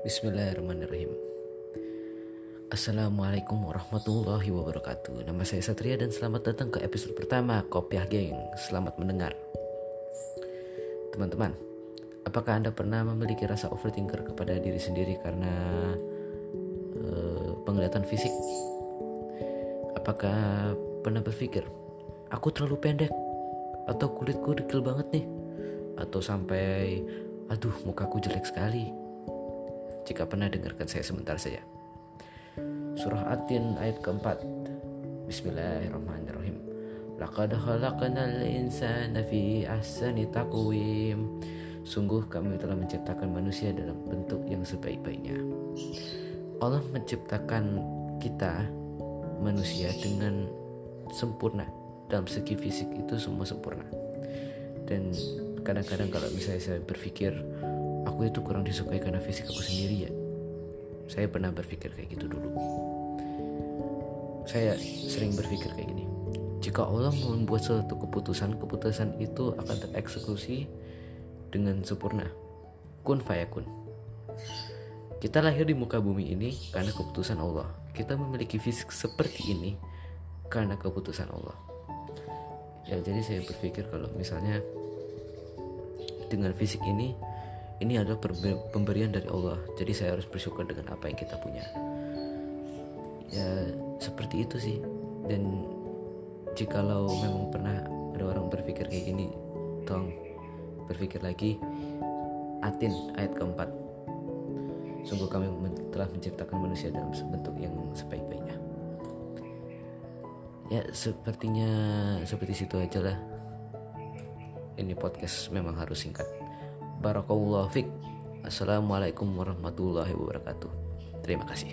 Bismillahirrahmanirrahim. Assalamualaikum warahmatullahi wabarakatuh. Nama saya Satria dan selamat datang ke episode pertama Kopiah Geng. Selamat mendengar. Teman-teman Apakah Anda pernah memiliki rasa overthinker kepada diri sendiri karena uh, penglihatan fisik? Apakah pernah berpikir Aku terlalu pendek Atau kulitku dekil banget nih? Atau sampai Aduh mukaku jelek sekali jika pernah dengarkan saya sebentar saja. Surah Atin ayat keempat. Bismillahirrahmanirrahim. Laqad khalaqnal insana fi ahsani taqwim. Sungguh kami telah menciptakan manusia dalam bentuk yang sebaik-baiknya. Allah menciptakan kita manusia dengan sempurna dalam segi fisik itu semua sempurna dan kadang-kadang kalau misalnya saya berpikir aku itu kurang disukai karena fisik aku sendiri ya. Saya pernah berpikir kayak gitu dulu. Saya sering berpikir kayak gini jika Allah membuat suatu keputusan keputusan itu akan tereksekusi dengan sempurna. Kun fayakun. Kita lahir di muka bumi ini karena keputusan Allah. Kita memiliki fisik seperti ini karena keputusan Allah. Ya jadi saya berpikir kalau misalnya dengan fisik ini ini adalah pemberian dari Allah. Jadi saya harus bersyukur dengan apa yang kita punya. Ya seperti itu sih. Dan jikalau memang pernah ada orang berpikir kayak gini tolong berpikir lagi atin ayat keempat. Sungguh kami telah menciptakan manusia dalam bentuk yang sebaik-baiknya. Ya sepertinya seperti situ aja lah. Ini podcast memang harus singkat Barakallahu fiqh. Assalamualaikum warahmatullahi wabarakatuh. Terima kasih.